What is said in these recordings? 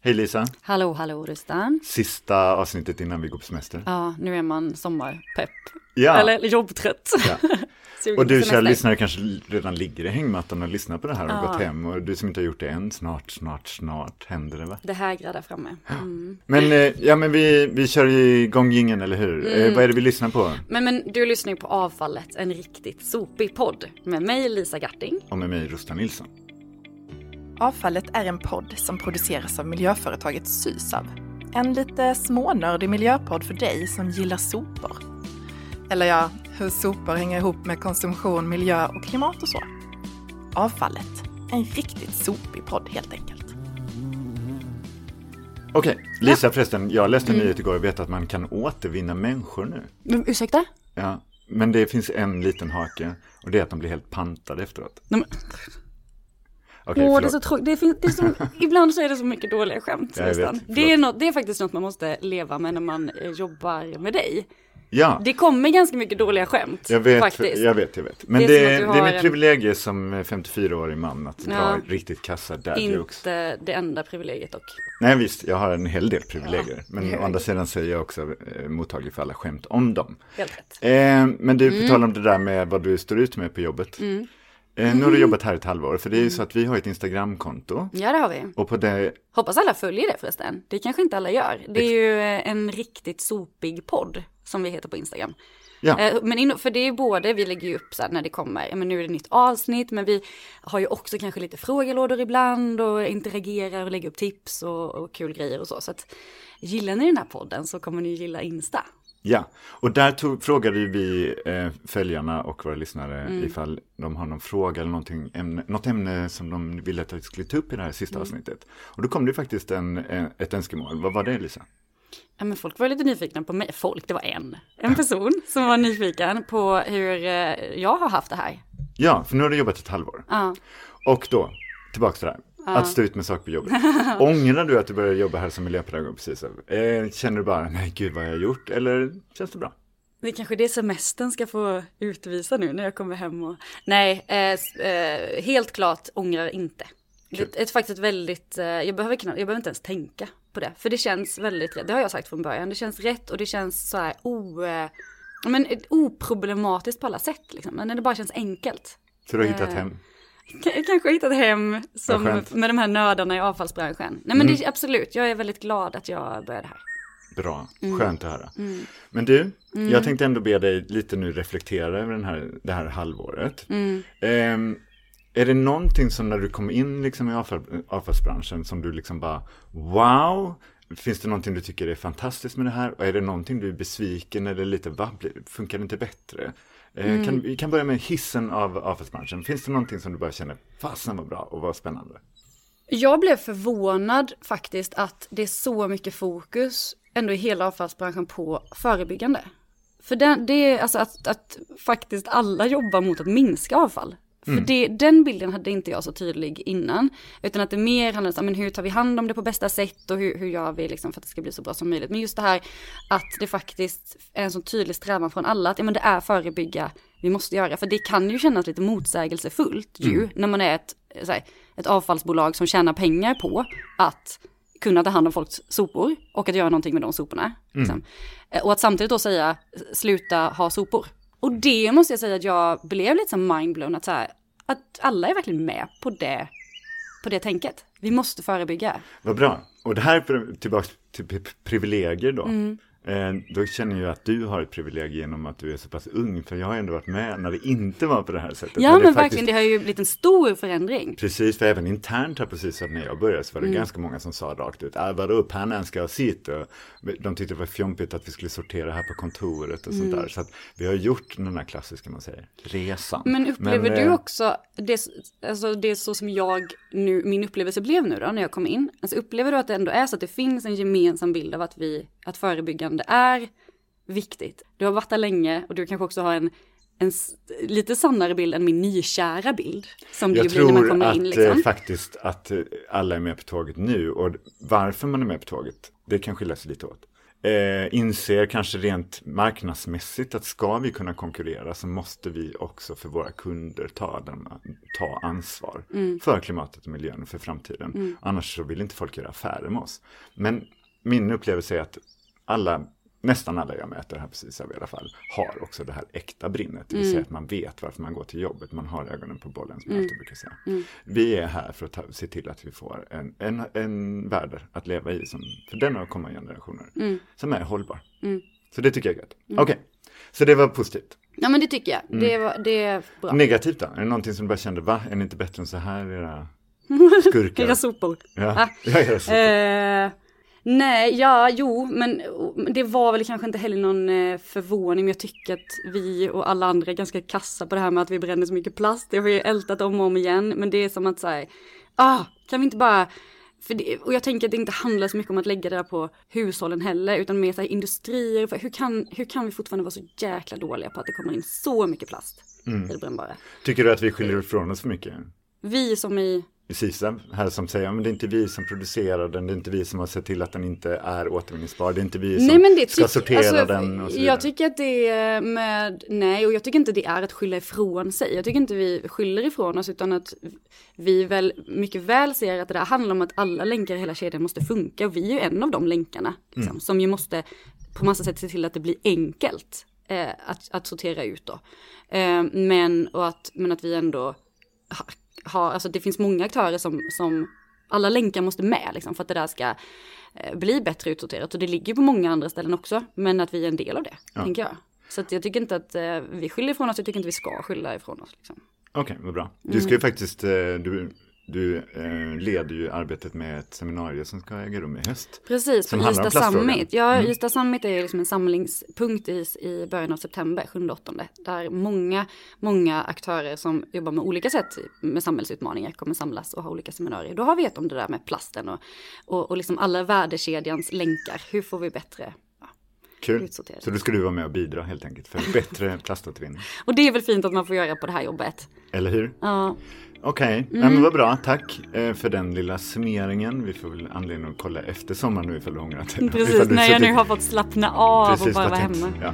Hej Lisa! Hallå, hallå Rustan. Sista avsnittet innan vi går på semester. Ja, nu är man sommarpepp. Ja. Eller jobbtrött. Ja. Och du kära lyssnare kanske redan ligger i hängmattan och lyssnar på det här och Ja. gått hem. Och du som inte har gjort det än, snart, snart, snart händer det va? Det hägrar där framme. Mm. Men, eh, ja, men vi, vi kör ju igång jingeln, eller hur? Mm. Eh, vad är det vi lyssnar på? Men, men du lyssnar ju på Avfallet, en riktigt sopig podd. Med mig Lisa Garting. Och med mig, Rustan Nilsson. Avfallet är en podd som produceras av miljöföretaget Sysav. En lite smånördig miljöpodd för dig som gillar sopor. Eller ja, hur sopor hänger ihop med konsumtion, miljö och klimat och så. Avfallet, en riktigt sopig podd helt enkelt. Okej, Lisa förresten, jag läste en Mm. nyhet igår och vet att man kan återvinna människor nu. Men, ursäkta? Ja, men det finns en liten hake och det är att de blir helt pantade efteråt. Nej, men- Okej, Åh, det är så tråkigt. Det finns, det är så, ibland så är det så mycket dåliga skämt. Ja, vet. Det, är något, det är faktiskt något man måste leva med när man eh, jobbar med dig. Ja, Det kommer ganska mycket dåliga skämt. jag vet, faktiskt. jag vet, jag vet. Men Det det, är det, är mitt en- privilegium som 54-årig man att dra Ja. riktigt kassa jokes. Inte det enda privilegiet dock. Nej visst, jag har en hel del privilegier. men hög. å andra sidan så är jag också eh, mottaglig för alla skämt om dem. Helt rätt. Eh, men du, Mm. på tal om det där med vad du står ut med på jobbet. Eh, nu har du jobbat här ett halvår, för det är Mm. ju så att vi har ett Instagramkonto. Ja, det har vi. Och på det, Hoppas alla följer det förresten. Det kanske inte alla gör. Det är ju eh, en riktigt sopig podd som vi heter på Instagram. ja, Eh, Men in, för det är både, vi lägger ju upp så här när det kommer, men nu är det nytt avsnitt, men vi har ju också kanske lite frågelådor ibland och interagerar och lägger upp tips och, och kul grejer och så. Så att gillar ni den här podden så kommer ni gilla Insta. Ja. Och där tog, frågade vi eh, följarna och våra lyssnare Mm. ifall de har någon fråga eller någonting, ämne, något ämne som de ville att vi skulle ta upp i det här sista Mm. avsnittet. Och då kom det faktiskt en, en, ett önskemål. Vad var det Lisa? Ja, men folk var lite nyfikna på mig. Folk, det var en. En person som var nyfiken på hur eh, jag har haft det här. Ja, för nu har du jobbat ett halvår. Ja. Och då, tillbaka till det här. Att stå ut med saker på jobbet. Ångrar du att du började jobba här som miljöpedagog precis? Eh, känner du bara, nej gud vad jag har gjort? Eller känns det bra? Det är kanske det semestern ska få utvisa nu när jag kommer hem och... Nej, eh, eh, helt klart ångrar inte. Det är faktiskt väldigt, eh, jag, behöver knappt, jag behöver inte ens tänka på det. För det känns väldigt rätt, det har jag sagt från början. Det känns rätt och det känns så här o, eh, men, eh, oproblematiskt på alla sätt. Liksom. Men det bara känns enkelt. Så du har hittat hem? K- kanske hittat hem som. Mm. med de här nördarna i avfallsbranschen. Nej men det är absolut, jag är väldigt glad att jag började här. Bra, Mm. skönt att höra. Men du, jag tänkte ändå be dig lite nu reflektera över den här, det här halvåret. Mm. Ehm, är det någonting som när du kom in liksom i avfall, avfallsbranschen som du liksom bara wow, finns det någonting du tycker är fantastiskt med det här? Och är det någonting du är besviken eller lite, va, funkar det inte bättre? Eh, kan, vi kan börja med hissen av avfallsbranschen. Finns det någonting som du bara känner, fasen vad bra och vad spännande? Jag blev förvånad faktiskt att det är så mycket fokus ändå i hela avfallsbranschen på förebyggande. För den, det är alltså att, att faktiskt alla jobbar mot att minska avfall. För det, den bilden hade inte jag så tydlig innan. Utan att det mer handlar om men hur tar vi hand om det på bästa sätt och hur, hur gör vi liksom för att det ska bli så bra som möjligt. Men just det här att det faktiskt är en så tydlig strävan från alla att ja, men det är förebygga vi måste göra. För det kan ju kännas lite motsägelsefullt ju när man är ett, här, ett avfallsbolag som tjänar pengar på att kunna ta hand om folks sopor och att göra någonting med de soporna. Liksom. Eh, Och att samtidigt då säga sluta ha sopor. Och det måste jag säga att jag blev lite som mindblown att, så här, att alla är verkligen med på det, på det tänket. Vi måste förebygga. Vad bra. Och det här är tillbaka till pri- privilegier då. Mm. Eh, då känner jag att du har ett privilegium genom att du är så pass ung. För jag har ändå varit med när det inte var på det här sättet. Ja När det men faktiskt- verkligen, det har ju blivit en stor förändring. Precis, för även internt här precis när jag började så var det Mm. ganska många som sa rakt ut, äh, vadå, pannan ska ha sitt. Och de tyckte det var fjompigt att vi skulle sortera här på kontoret och Mm. sånt där. Så att vi har gjort den här klassiska, man säger, resan. Men upplever Men, du eh, också, det, alltså det är så som jag nu, min upplevelse blev nu då när jag kom in. Alltså upplever du att det ändå är så att det finns en gemensam bild av att vi, att förebyggande är viktigt. Du har varit där länge och du kanske också har en, en lite sannare bild än min nykära bild. Som det Jag blir när man tror kommer att in eh, liksom. faktiskt att eh, alla är med på tåget nu och varför man är med på tåget, det kan skilja sig lite åt. eh, inser kanske rent marknadsmässigt att ska vi kunna konkurrera så måste vi också för våra kunder ta, den, ta ansvar för klimatet och miljön för framtiden. Annars så vill inte folk göra affärer med oss. Men min upplevelse är att alla nästan alla jag möter här precis här i alla fall, har också det här äkta brinnet. Det vill säga att man vet varför man går till jobbet, man har ögonen på bollen som jag alltid brukar säga. Vi är här för att ta, se till att vi får en, en, en värld att leva i, som, för denna och kommande generationer, som är hållbar. Så det tycker jag är gött. Okej, så det var positivt. Ja men det tycker jag. Mm. Det, var, det är bra. Negativt då? Är det någonting som du bara kände, va, är ni inte bättre än så här era skurkar? Era sopor. Ja, Ah. ja era sopor. Eh, nej, ja, jo, men det var väl kanske inte heller någon eh, förvåning, men jag tycker att vi och alla andra är ganska kassa på det här med att vi bränner så mycket plast. Det har vi ältat om och om igen, men det är som att säga, ah, kan vi inte bara det, och jag tänker att det inte handlar så mycket om att lägga det där på hushållen heller, utan mer så här industrier. För hur, kan, hur kan vi fortfarande vara så jäkla dåliga på att det kommer in så mycket plast Mm. i det brännbara? Tycker du att vi skyller ifrån oss för mycket? Vi som i, Sisa här som säger, men det är inte vi som producerar den, det är inte vi som har sett till att den inte är återvinningsbar, det är inte vi som Nej men det ska sortera alltså, den och så vidare. Jag tycker att det är med, nej och jag tycker inte det är att skylla ifrån sig. Jag tycker inte vi skyller ifrån oss utan att vi väl mycket väl ser att det där handlar om att alla länkar i hela kedjan måste funka och vi är ju en av de länkarna. Liksom, Mm. Som ju måste på massa sätt se till att det blir enkelt eh, att, att sortera ut då. Eh, men, och att, men att vi ändå ha, alltså det finns många aktörer som, som alla länkar måste med liksom, för att det där ska eh, bli bättre utsorterat. Och det ligger på många andra ställen också, men att vi är en del av det, tänker jag. Så jag tycker inte att eh, vi skyller ifrån oss, jag tycker inte vi ska skylla ifrån oss. Liksom. Okej, vad bra. Du Mm. ska ju faktiskt, eh, du, du eh, leder ju arbetet med ett seminarium som ska äga rum i höst. Precis, Som på Ystad. Summit. Ja, Ystad Summit är ju liksom en samlingspunkt i, i början av september, 7-8. Där många, många aktörer som jobbar med olika sätt med samhällsutmaningar kommer samlas och ha olika seminarier. Då har vi ett om det där med plasten och, och, och liksom alla värdekedjans länkar. Hur får vi bättre? Kul. Så då ska du vara med och bidra helt enkelt för bättre plaståtervinning. Och det är väl fint att man får göra på det här jobbet. Eller hur? Ja, Okej, Mm. ja, men vad bra. Tack eh, för den lilla summeringen. Vi får väl anledning att kolla efter sommaren nu ifall du ångrar dig. precis. När jag nu har fått slappna av och Precis, bara vad vara hemma. Ja.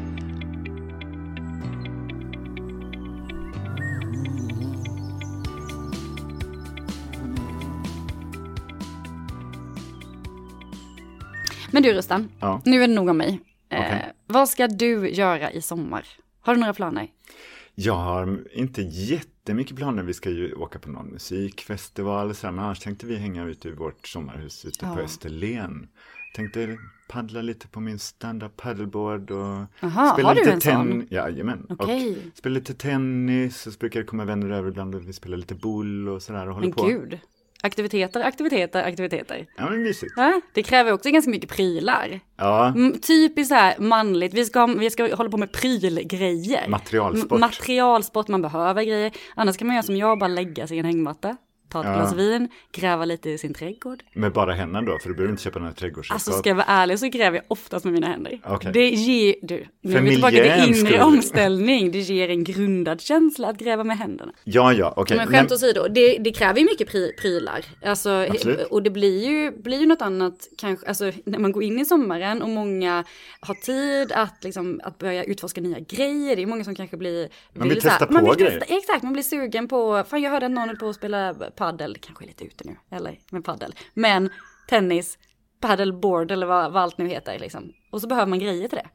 Men du Rustan, Ja. nu är det nog om mig. Eh, Okej. vad ska du göra i sommar? Har du några planer? Jag har inte jättemycket planer. Vi ska ju åka på någon musikfestival och så men annars tänkte vi hänga ute i vårt sommarhus ute på Ja. Österlen. Tänkte paddla lite på min stand-up paddleboard och Aha, du lite en sån? Jajamän. Okej. Och spela lite tennis och så brukar det komma vänner över ibland och vi spelar lite boll och sådär och håller Men på. gud. Aktiviteter, aktiviteter, aktiviteter. Ja men mysigt. Ja, det kräver också ganska mycket prylar. Ja, Mm, typiskt så här manligt, vi ska, vi ska hålla på med prylgrejer. materialsport. M- materialsport, man behöver grejer. Annars kan man göra som jag, bara lägga sig i en hängmatta, ta ett Ja. glas vin, gräva lite i sin trädgård. Med bara händerna då, för du behöver inte köpa några trädgårdsredskap. Alltså ska jag vara ärlig så gräver jag oftast med mina händer. Okej. Det ger, du, nu För är vi tillbaka till inre skull. omställning. Det ger en grundad känsla att gräva med händerna. Ja, ja, okej. Men skämt åsido, det, det kräver ju mycket pry, prylar. Alltså, Absolut. och det blir ju, blir ju något annat kanske, alltså när man går in i sommaren och många har tid att, liksom, att börja utforska nya grejer. Det är många som kanske blir... Man vill här- testa man på vill grejer. Testa, exakt, man blir sugen på, fan jag hörde att någon höll på att spela paddel, kanske är lite ute nu, eller med paddel. Men tennis, paddleboard eller vad, vad allt nu heter liksom. Och så behöver man grejer till det.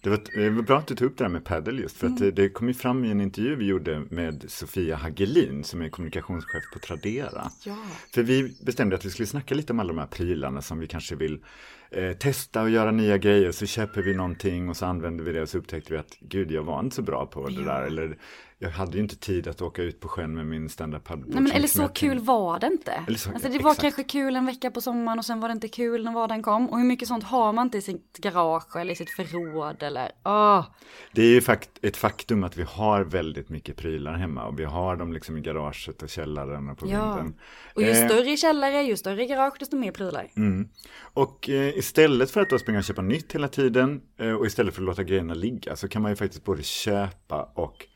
Det var, det var bra att du tog upp det här med paddle just för att Mm. det, kom ju fram i en intervju vi gjorde med Sofia Hagelin som är kommunikationschef på Tradera. Ja. För vi bestämde att vi skulle snacka lite om alla de här prylarna som vi kanske vill eh, testa och göra nya grejer. Så köper vi någonting och så använder vi det och så upptäckte vi att gud, jag var inte så bra på det där. Eller jag hade ju inte tid att åka ut på sjön med min stand-up. Nej men eller så kul var det inte. Eller så- alltså det var exakt. kanske kul en vecka på sommaren och sen var det inte kul när vardagen kom. Och hur mycket sånt har man inte i sitt garage eller i sitt förråd eller åh. Det är ju fakt ett faktum att vi har väldigt mycket prylar hemma och vi har dem liksom i garaget och källaren och på Ja. vinden. Och ju Eh, större källare, ju större garage, desto mer prylar. Mm. Och eh, istället för att då springa och köpa nytt hela tiden eh, och istället för att låta grejerna ligga så kan man ju faktiskt både köpa och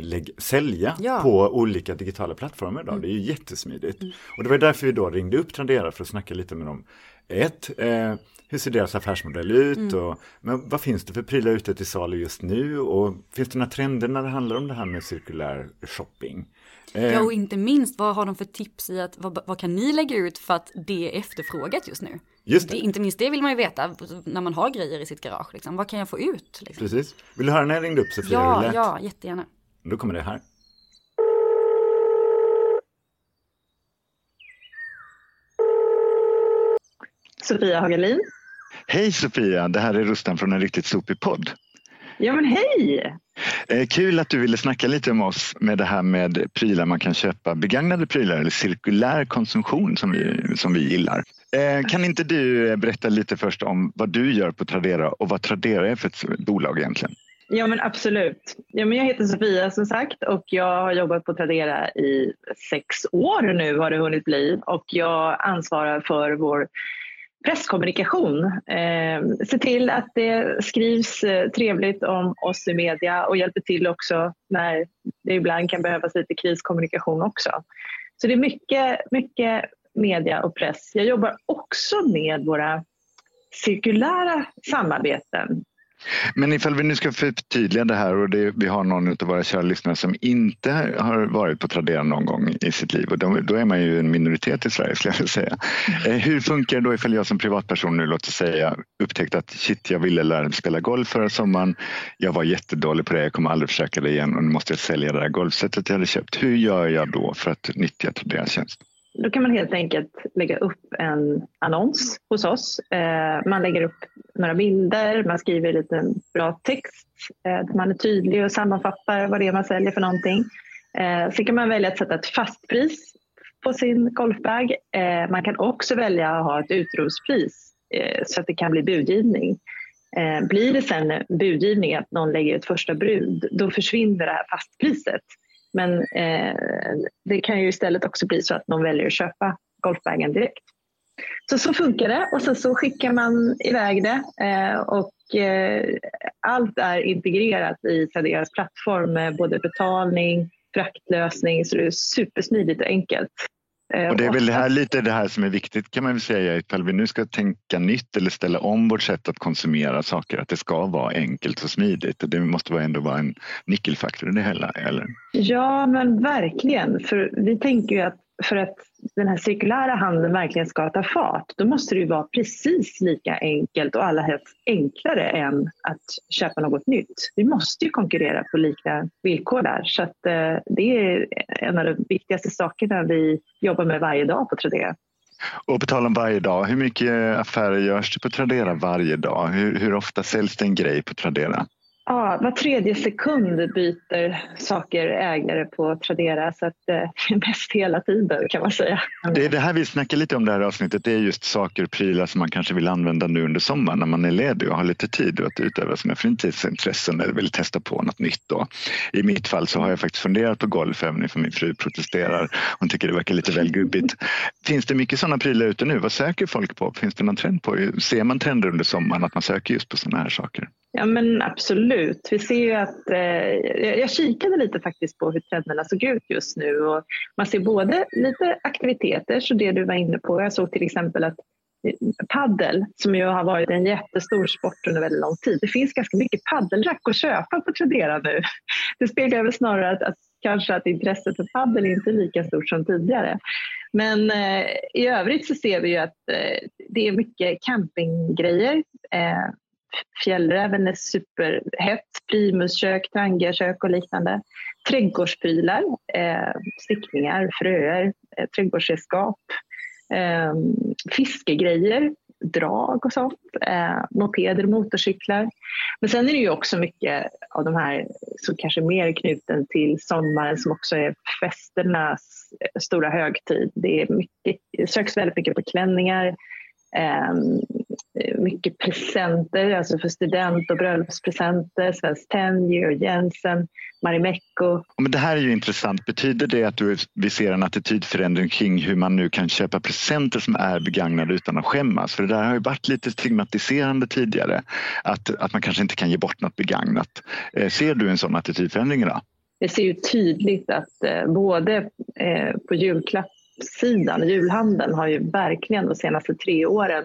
lägg, sälja Ja. Mm. på olika digitala plattformar idag. Det är ju jättesmidigt. Och det var därför vi då ringde upp Tradera för att snacka lite med dem. ett, eh, hur ser deras affärsmodell ut mm. och men vad finns det för prylar ute till salu just nu och finns det några trender när det handlar om det här med cirkulär shopping? Eh. Ja, och inte minst, vad har de för tips i att, vad, vad, kan ni lägga ut för att det är efterfrågat just nu? Just det. Inte minst det vill man ju veta när man har grejer i sitt garage, liksom. vad kan jag få ut? Liksom? Precis. Vill du höra när jag ringde upp Sofia? Ja, ja, jättegärna. Då kommer det här. Sofia Hagelin. Hej Sofia, det här är Rustan från en riktigt sopig podd. Ja men hej! Eh, kul att du ville snacka lite om oss med det här med prylar man kan köpa, begagnade prylar eller cirkulär konsumtion som vi, som vi gillar. Eh, kan inte du berätta lite först om vad du gör på Tradera och vad Tradera är för ett bolag egentligen? Ja men absolut. Ja, men jag heter Sofia som sagt och jag har jobbat på Tradera i sex år nu har det hunnit bli och jag ansvarar för vår presskommunikation. Eh, se till att det skrivs eh, trevligt om oss i media och hjälper till också när det ibland kan behövas lite kriskommunikation också. Så det är mycket, mycket media och press. Jag jobbar också med våra cirkulära samarbeten men ifall vi nu ska förtydliga det här och det, vi har någon av våra kära lyssnare som inte har varit på Tradera någon gång i sitt liv och då, då är man ju en minoritet i Sverige skulle jag vilja säga. Eh, hur funkar det då ifall jag som privatperson nu låt oss säga upptäckt att shit jag ville lära mig spela golf förra sommaren. Jag var jättedålig på det, jag kommer aldrig försöka det igen och nu måste jag sälja det där golfsetet jag hade köpt. Hur gör jag då för att nyttja Traderas tjänst? Då kan man helt enkelt lägga upp en annons hos oss. Eh, man lägger upp några bilder, man skriver lite bra text eh, man är tydlig och sammanfattar vad det är man säljer för någonting. Eh, sen kan man välja att sätta ett fastpris på sin golfbag. Man kan också välja att ha ett utropspris så att det kan bli budgivning. Blir det sen budgivning, att någon lägger ett första brud, då försvinner det här fastpriset. Men eh, det kan ju istället också bli så att någon väljer att köpa golfbagen direkt. Så så funkar det och sen så skickar man iväg det eh, och eh, allt är integrerat i Traderas plattform med både betalning, fraktlösning så det är supersmidigt och enkelt. Eh, och det är väl det här, lite det här som är viktigt kan man väl säga ifall vi nu ska tänka nytt eller ställa om vårt sätt att konsumera saker, att det ska vara enkelt och smidigt. Det måste ändå vara en nyckelfaktor i det hela, eller? Ja, men verkligen. För vi tänker ju att för att den här cirkulära handeln verkligen ska ta fart, då måste det ju vara precis lika enkelt och allra helst enklare än att köpa något nytt. Vi måste ju konkurrera på lika villkor där, så att, eh, det är en av de viktigaste sakerna vi jobbar med varje dag på Tradera. Och på tal om varje dag, hur mycket affärer görs det på Tradera varje dag? Hur, hur ofta säljs det en grej på Tradera? Ja, var tredje sekund byter saker ägare på Tradera så att är eh, mest hela tiden kan man säga. Det är det här vi snackar lite om det här avsnittet. Det är just saker och prylar som man kanske vill använda nu under sommaren när man är ledig och har lite tid att utöva sina fritidsintressen eller vill testa på något nytt. Då. I mitt fall så har jag faktiskt funderat på golf även om min fru protesterar. Hon tycker det verkar lite väl gubbigt. Finns det mycket sådana prylar ute nu? Vad söker folk på? Finns det någon trend på? Ser man trender under sommaren att man söker just på sådana här saker? Ja men absolut. Vi ser ju att, eh, jag kikade lite faktiskt på hur trenderna såg ut just nu och man ser både lite aktiviteter, så det du var inne på. Jag såg till exempel att eh, paddel som ju har varit en jättestor sport under väldigt lång tid. Det finns ganska mycket paddelrack att köpa på Tradera nu. Det speglar väl snarare att, att kanske att intresset för paddel inte är lika stort som tidigare. Men eh, i övrigt så ser vi ju att eh, det är mycket campinggrejer. Eh, Fjällräven är superhett, primuskök, trangiakök och liknande. Trädgårdsprylar, eh, stickningar, fröer, eh, trädgårdsredskap, eh, fiskegrejer, drag och sånt, eh, mopeder, motorcyklar. Men sen är det ju också mycket av de här som kanske är mer knuten till sommaren som också är festernas stora högtid. Det är mycket, söks väldigt mycket på klänningar, eh, mycket presenter, alltså för student och bröllopspresenter, Svenskt Tenn, Georg Jensen, Marimekko. Men det här är ju intressant. Betyder det att du, vi ser en attitydförändring kring hur man nu kan köpa presenter som är begagnade utan att skämmas? För det där har ju varit lite stigmatiserande tidigare, att, att man kanske inte kan ge bort något begagnat. Eh, ser du en sån attitydförändring idag? Det ser ju tydligt att eh, både eh, på julklapp julsidan, julhandeln har ju verkligen de senaste tre åren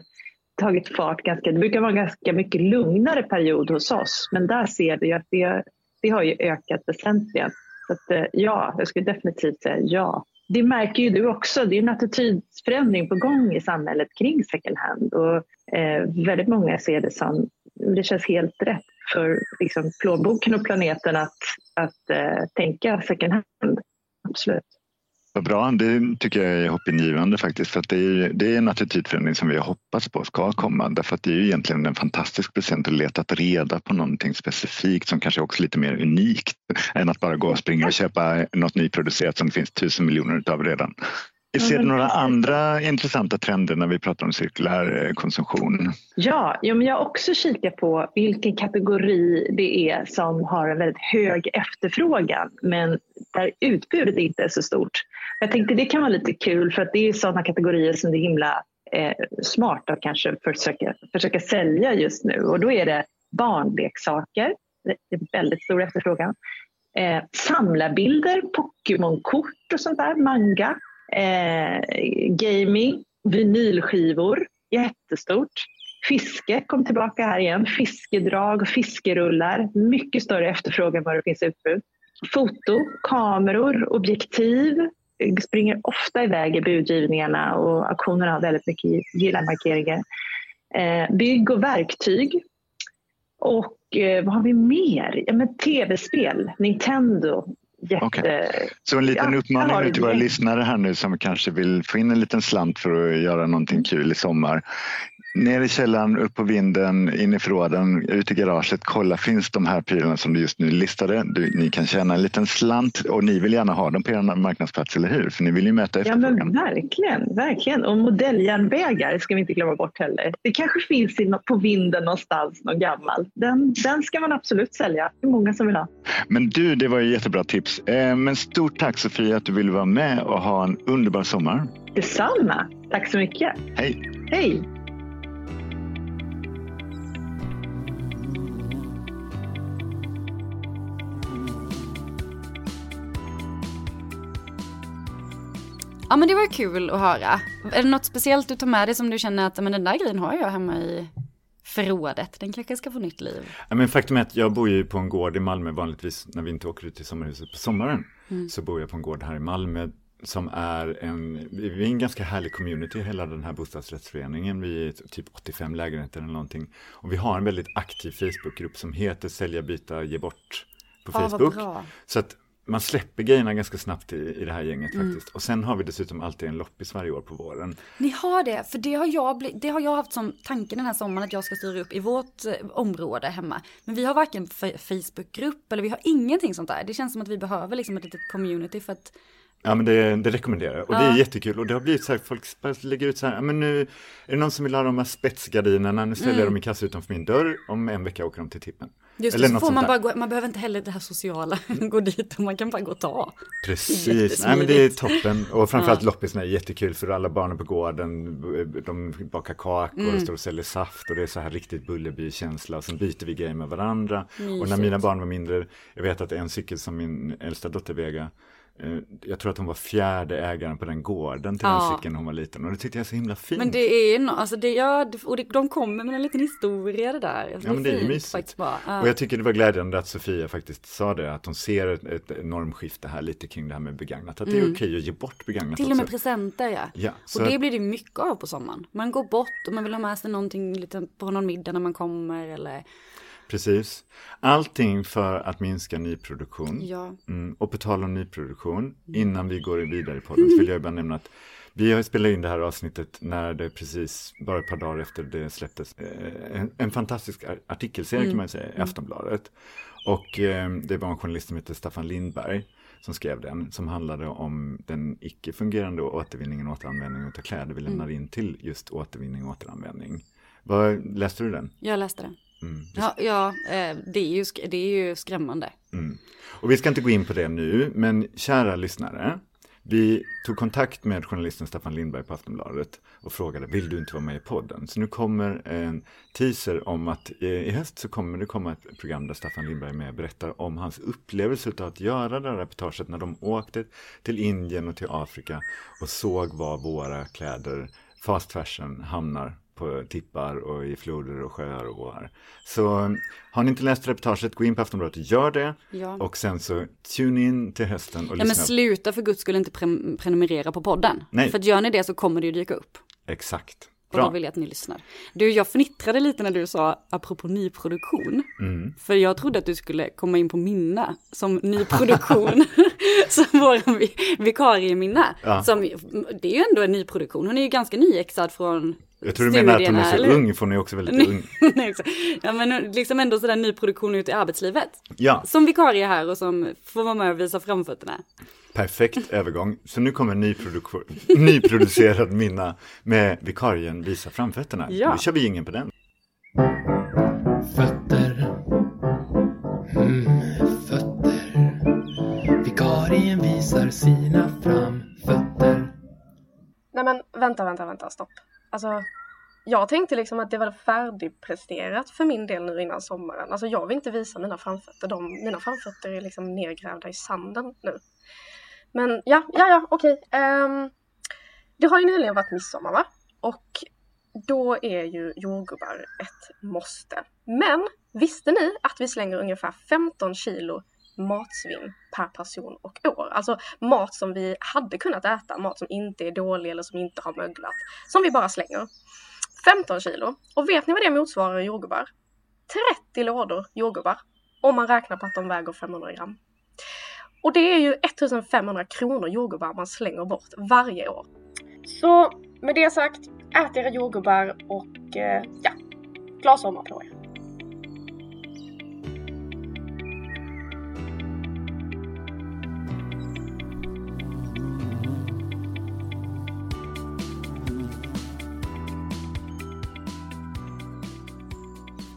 tagit fart ganska, det brukar vara en ganska mycket lugnare period hos oss, men där ser vi att det, det har ju ökat väsentligen. Så att, eh, ja, jag skulle definitivt säga ja. Det märker ju du också, det är en attitydförändring på gång i samhället kring second hand och eh, väldigt många ser det som, det känns helt rätt för liksom, plånboken och planeten att, att eh, tänka second hand. Absolut. Vad bra, det tycker jag är hoppingivande faktiskt för att det är, det är en attitydförändring som vi har hoppats på ska komma därför att det är ju egentligen en fantastisk present att leta reda på någonting specifikt som kanske också är lite mer unikt än att bara gå och springa och köpa något nyproducerat som det finns tusen miljoner utav redan. Ser du några andra intressanta trender när vi pratar om cirkulär eh, konsumtion? Ja, ja men jag har också kikat på vilken kategori det är som har en väldigt hög efterfrågan men där utbudet inte är så stort. Jag tänkte det kan vara lite kul för att det är sådana kategorier som det är himla eh, smart att kanske försöka, försöka sälja just nu och då är det barnleksaker, det är väldigt stor efterfrågan. Eh, samlarbilder, Pokémonkort och sånt där, manga eh, gaming, vinylskivor, jättestort. Fiske kom tillbaka här igen, fiskedrag och fiskerullar, mycket större efterfrågan än vad det finns utbud. Foto, kameror, objektiv springer ofta iväg i budgivningarna och auktionerna har väldigt mycket gilla-markeringar. Eh, bygg och verktyg. Och eh, vad har vi mer? Ja, men tv-spel, Nintendo, jätte... Okay. Så en liten ja, uppmaning till våra lyssnare här nu som kanske vill få in en liten slant för att göra någonting kul i sommar ner i källaren, upp på vinden, in i förråden, ut i garaget. Kolla, finns de här prylarna som du just nu listade? Du, ni kan tjäna en liten slant och ni vill gärna ha dem på er marknadsplats, eller hur? För ni vill ju möta efterfrågan. Ja, men verkligen, verkligen. Och modelljärnvägar ska vi inte glömma bort heller. Det kanske finns på vinden någonstans, någon gammal. Den, den ska man absolut sälja. Det är många som vill ha. Men du, det var ju jättebra tips. Eh, men stort tack Sofia att du ville vara med och ha en underbar sommar. Detsamma. Tack så mycket. Hej. Hej. Ja men det var kul att höra. Är det något speciellt du tar med dig som du känner att men den där grejen har jag hemma i förrådet, den kanske ska få nytt liv? Ja men faktum är att jag bor ju på en gård i Malmö vanligtvis när vi inte åker ut till sommarhuset på sommaren. Mm. Så bor jag på en gård här i Malmö som är en, vi är en ganska härlig community, hela den här bostadsrättsföreningen. Vi är typ 85 lägenheter eller någonting. Och vi har en väldigt aktiv Facebookgrupp som heter Sälja, byta, ge bort på Facebook. Ah, så att man släpper grejerna ganska snabbt i, i det här gänget mm. faktiskt. Och sen har vi dessutom alltid en loppis varje år på våren. Ni har det, för det har jag, det har jag haft som tanke den här sommaren att jag ska styra upp i vårt eh, område hemma. Men vi har varken Facebookgrupp eller vi har ingenting sånt där. Det känns som att vi behöver liksom ett litet community för att Ja men det, det rekommenderar jag och ja. det är jättekul och det har blivit så här, folk lägger ut så här, men nu är det någon som vill ha de här spetsgardinerna, nu ställer mm. jag dem i kassa utanför min dörr, om en vecka åker de till tippen. Just det, så får man bara gå, man behöver inte heller det här sociala, gå dit och man kan bara gå och ta. Precis, nej men det är toppen och framförallt ja. loppisarna är jättekul för alla barnen på gården, de bakar kakor mm. och står och säljer saft och det är så här riktigt Bullerby-känsla och sen byter vi grejer med varandra. Mysigt. Och när mina barn var mindre, jag vet att en cykel som min äldsta dotter Vega jag tror att hon var fjärde ägaren på den gården till ja. den cykeln hon var liten och det tyckte jag är så himla fint. Men det är no, alltså det, ja, och det, de kommer med en liten historia det där. Alltså ja men det är ju mysigt. Ja. Och jag tycker det var glädjande att Sofia faktiskt sa det, att hon ser ett, ett normskifte här lite kring det här med begagnat. Att mm. det är mm. okej att ge bort begagnat Till och med presenter ja. ja och det blir det mycket av på sommaren. Man går bort och man vill ha med sig någonting lite på någon middag när man kommer eller Precis. Allting för att minska nyproduktion. Ja. Mm, och på tal om nyproduktion, innan vi går vidare i podden så vill jag bara nämna att vi har spelat in det här avsnittet när det precis, bara ett par dagar efter det släpptes, eh, en, en fantastisk artikelserie mm. kan man säga i mm. Aftonbladet. Och eh, det var en journalist som heter Staffan Lindberg som skrev den, som handlade om den icke fungerande återvinningen och återanvändningen av kläder vi lämnar mm. in till just återvinning och återanvändning. Var, läste du den? Jag läste den. Mm. Ja, ja eh, det, är ju, det är ju skrämmande. Mm. Och vi ska inte gå in på det nu, men kära lyssnare, Vi tog kontakt med journalisten Staffan Lindberg på Aftonbladet och frågade, vill du inte vara med i podden? Så nu kommer en teaser om att i höst så kommer det komma ett program där Staffan Lindberg är med och berättar om hans upplevelse av att göra det här reportaget när de åkte till Indien och till Afrika och såg var våra kläder fast fashion hamnar på tippar och i floder och sjöar och åar. Så har ni inte läst reportaget, gå in på Aftonbladet och gör det. Ja. Och sen så tune in till hösten och Ja men lyssna. sluta för guds skull inte pre- prenumerera på podden. Nej. För att gör ni det så kommer det ju dyka upp. Exakt. Och då Bra. vill jag att ni lyssnar. Du, jag fnittrade lite när du sa apropå nyproduktion. Mm. För jag trodde att du skulle komma in på Minna som nyproduktion. som vår vi- vikarie Minna. Ja. Som, det är ju ändå en nyproduktion. Hon är ju ganska nyexad från Jag tror du menar att hon är så eller? ung, för hon är också väldigt ung. Ja men liksom ändå sådär nyproduktion ute i arbetslivet. Ja, Som vikarie här och som får vara med och visa framfötterna. perfekt övergång. Så nu kommer nyproduktion, nyproducerad Minna med vikarien Visa framfötterna. Ja. Nu kör vi ingen på den. Fötter. Mm, fötter. Vikarien visar sina framfötter. Nej men vänta, vänta, vänta, stopp. Alltså, jag tänkte liksom att det var färdigpresterat för min del nu innan sommaren. Alltså jag vill inte visa mina framfötter. De, mina framfötter är liksom nedgrävda i sanden nu. Men ja, ja, ja, okej. Um, det har ju nyligen varit midsommar va? Och då är ju jordgubbar ett måste. Men visste ni att vi slänger ungefär 15 kilo matsvinn per person och år? Alltså mat som vi hade kunnat äta, mat som inte är dålig eller som inte har möglat. Som vi bara slänger. 15 kilo. Och vet ni vad det motsvarar i jordgubbar? 30 lådor jordgubbar. Om man räknar på att de väger 500 gram. Och det är ju 1500 kronor jordgubbar man slänger bort varje år. Så med det sagt, ät era jordgubbar och eh, ja, glad sommar på er.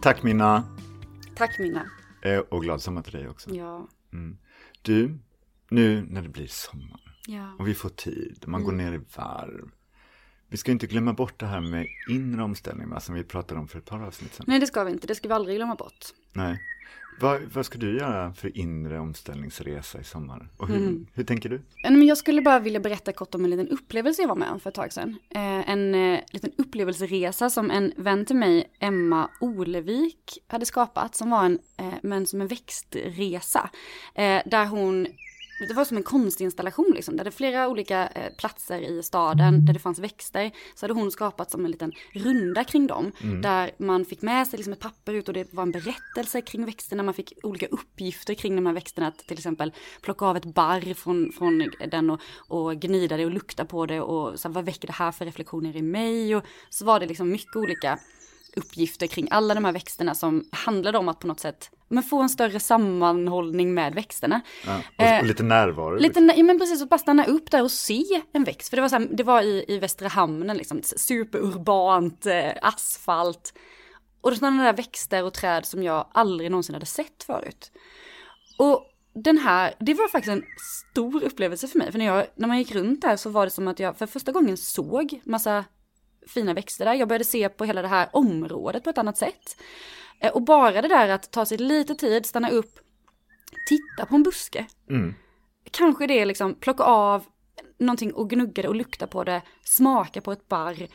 Tack Minna, Tack Minna. Eh, och glad sommar till dig också. Ja, Du, nu när det blir sommar ja. och vi får tid, man går Mm. ner i varv. Vi ska inte glömma bort det här med inre omställning, va, som vi pratade om för ett par avsnitt sedan. Nej det ska vi inte, det ska vi aldrig glömma bort. Nej. Vad, vad ska du göra för inre omställningsresa i sommar? Och hur, Mm. hur tänker du? Jag skulle bara vilja berätta kort om en liten upplevelse jag var med om för ett tag sedan. Eh, en eh, liten upplevelseresa som en vän till mig, Emma Olevik, hade skapat. Som var en, eh, men som en växtresa. Där hon, det var som en konstinstallation liksom. Där det flera olika eh, platser i staden där det fanns växter. Så hade hon skapat som en liten runda kring dem. Där man fick med sig liksom ett papper ut och det var en berättelse kring växterna. Man fick olika uppgifter kring de här växterna. Att till exempel plocka av ett barr från, från den och, och gnida det och lukta på det. Och så här, vad väcker det här för reflektioner i mig? Och så var det liksom mycket olika uppgifter kring alla de här växterna som handlade om att på något sätt men få en större sammanhållning med växterna. Ja, och, Eh, och lite närvaro. Lite, nä- ja men precis, att bara stanna upp där och se en växt. För det var, så här, det var i, i Västra Hamnen, liksom, superurbant, eh, asfalt. Och det stannade där växter och träd som jag aldrig någonsin hade sett förut. Och den här, det var faktiskt en stor upplevelse för mig. För när, jag, när man gick runt där så var det som att jag för första gången såg massa fina växter där. Jag började se på hela det här området på ett annat sätt. Eh, Och bara det där att ta sig lite tid, stanna upp, titta på en buske. Mm. Kanske det är liksom plocka av någonting och gnugga det och lukta på det, smaka på ett barr.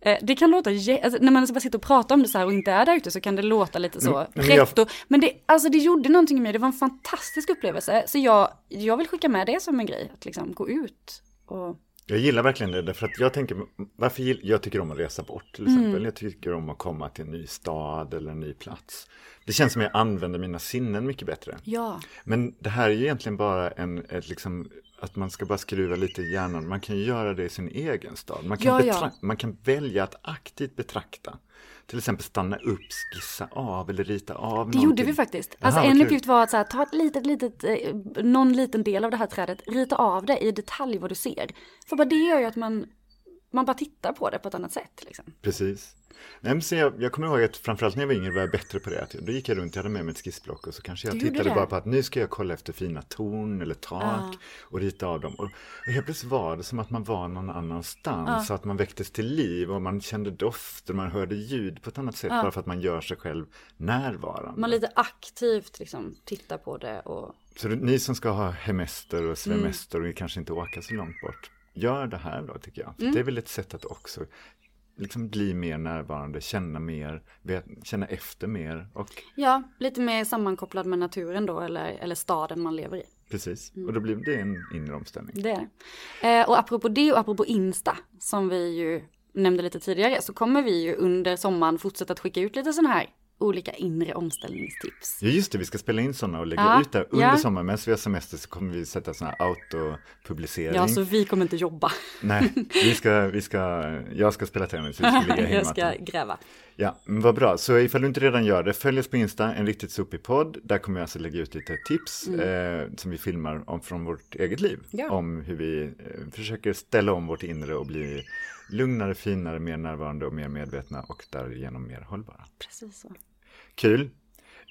Eh, Det kan låta, alltså, när man bara sitter och pratar om det så här och inte är där ute så kan det låta lite så Mm, men jag-. Men det, alltså det gjorde någonting med mig, det var en fantastisk upplevelse. Så jag, jag vill skicka med det som en grej, att liksom gå ut och Jag gillar verkligen det, därför att jag tänker, varför gill, jag tycker om att resa bort till Mm. exempel. Jag tycker om att komma till en ny stad eller en ny plats. Det känns som jag använder mina sinnen mycket bättre. ja, Men det här är ju egentligen bara en, ett liksom, att man ska bara skruva lite i hjärnan. Man kan göra det i sin egen stad. Man kan, Ja, ja. man kan välja att aktivt betrakta. Till exempel stanna upp, skissa av eller rita av det någonting. gjorde vi faktiskt. Alltså Aha, en kul. uppgift var att så här, ta ett litet, litet, eh, någon liten del av det här trädet, rita av det i detalj vad du ser. För bara det gör ju att man man bara tittar på det på ett annat sätt. Liksom. Precis. Nej, men jag, jag kommer ihåg att framförallt när jag var yngre var jag bättre på det. Då gick jag runt, jag hade med mig ett skissblock och så kanske jag Du tittade bara på att nu ska jag kolla efter fina torn eller tak Ja. och rita av dem. Och, och helt plötsligt var det som att man var någon annanstans, så att man väcktes till liv och man kände dofter, man hörde ljud på ett annat sätt bara för att man gör sig själv närvarande. Man lite aktivt liksom tittar på det och Så det, ni som ska ha hemester och semester Mm. och kanske inte åka så långt bort, gör det här då tycker jag. Mm. Det är väl ett sätt att också liksom bli mer närvarande, känna mer, känna efter mer och ja, lite mer sammankopplad med naturen då eller, eller staden man lever i. precis. Mm. Och då blir det en inre omställning. Det är det. Eh, och apropå det och apropå Insta som vi ju nämnde lite tidigare så kommer vi ju under sommaren fortsätta att skicka ut lite sådana här olika inre omställningstips. Ja just det, vi ska spela in sådana och lägga Ja, ut det under ja. sommaren. Medan vi har semester så kommer vi sätta sådana här autopublicering. Ja, så vi kommer inte jobba. Nej, vi ska, vi ska, jag ska spela tennis, vi ska ligga Jag ska hängmattan. gräva. Ja, men vad bra. Så ifall du inte redan gör det, följ oss på Insta, en riktigt sopig podd. Där kommer jag alltså lägga ut lite tips eh, som vi filmar om från vårt eget liv. Ja. Om hur vi eh, försöker ställa om vårt inre och bli lugnare, finare, mer närvarande och mer medvetna och därigenom mer hållbara. Precis så. Kul.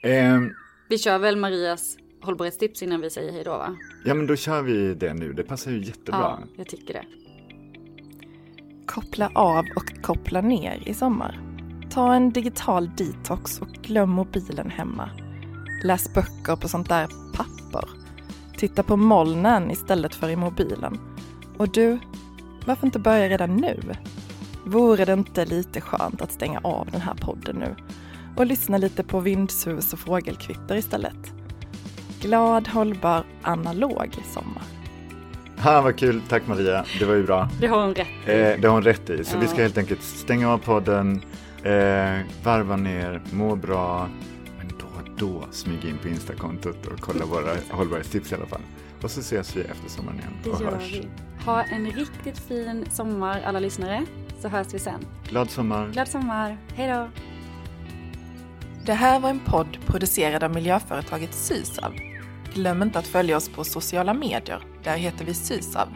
Eh, Vi kör väl Marias hållbarhetstips innan vi säger hej då va? ja, men då kör vi det nu. Det passar ju jättebra. Ja, jag tycker det. Koppla av och koppla ner i sommar. Ta en digital detox och glöm mobilen hemma. Läs böcker på sånt där papper. Titta på molnen istället för i mobilen. Och du, varför inte börja redan nu? Vore det inte lite skönt att stänga av den här podden nu och lyssna lite på vindsus och fågelkvitter istället? Glad, hållbar, analog sommar. Ha, vad kul, tack Maria, det var ju bra. Det har hon rätt i. Eh, det har hon rätt i, så vi Ja. ska helt enkelt stänga av podden, eh, varva ner, må bra, men då och då smyga in på Instakontot och kolla våra hållbarhetstips i alla fall. Och så ses vi efter sommaren igen Det och gör hörs. vi. Ha en riktigt fin sommar alla lyssnare. Så hörs vi sen. Glad sommar! Glad sommar. Hej då. Det här var en podd producerad av miljöföretaget Sysav. Glöm inte att följa oss på sociala medier. Där heter vi Sysav.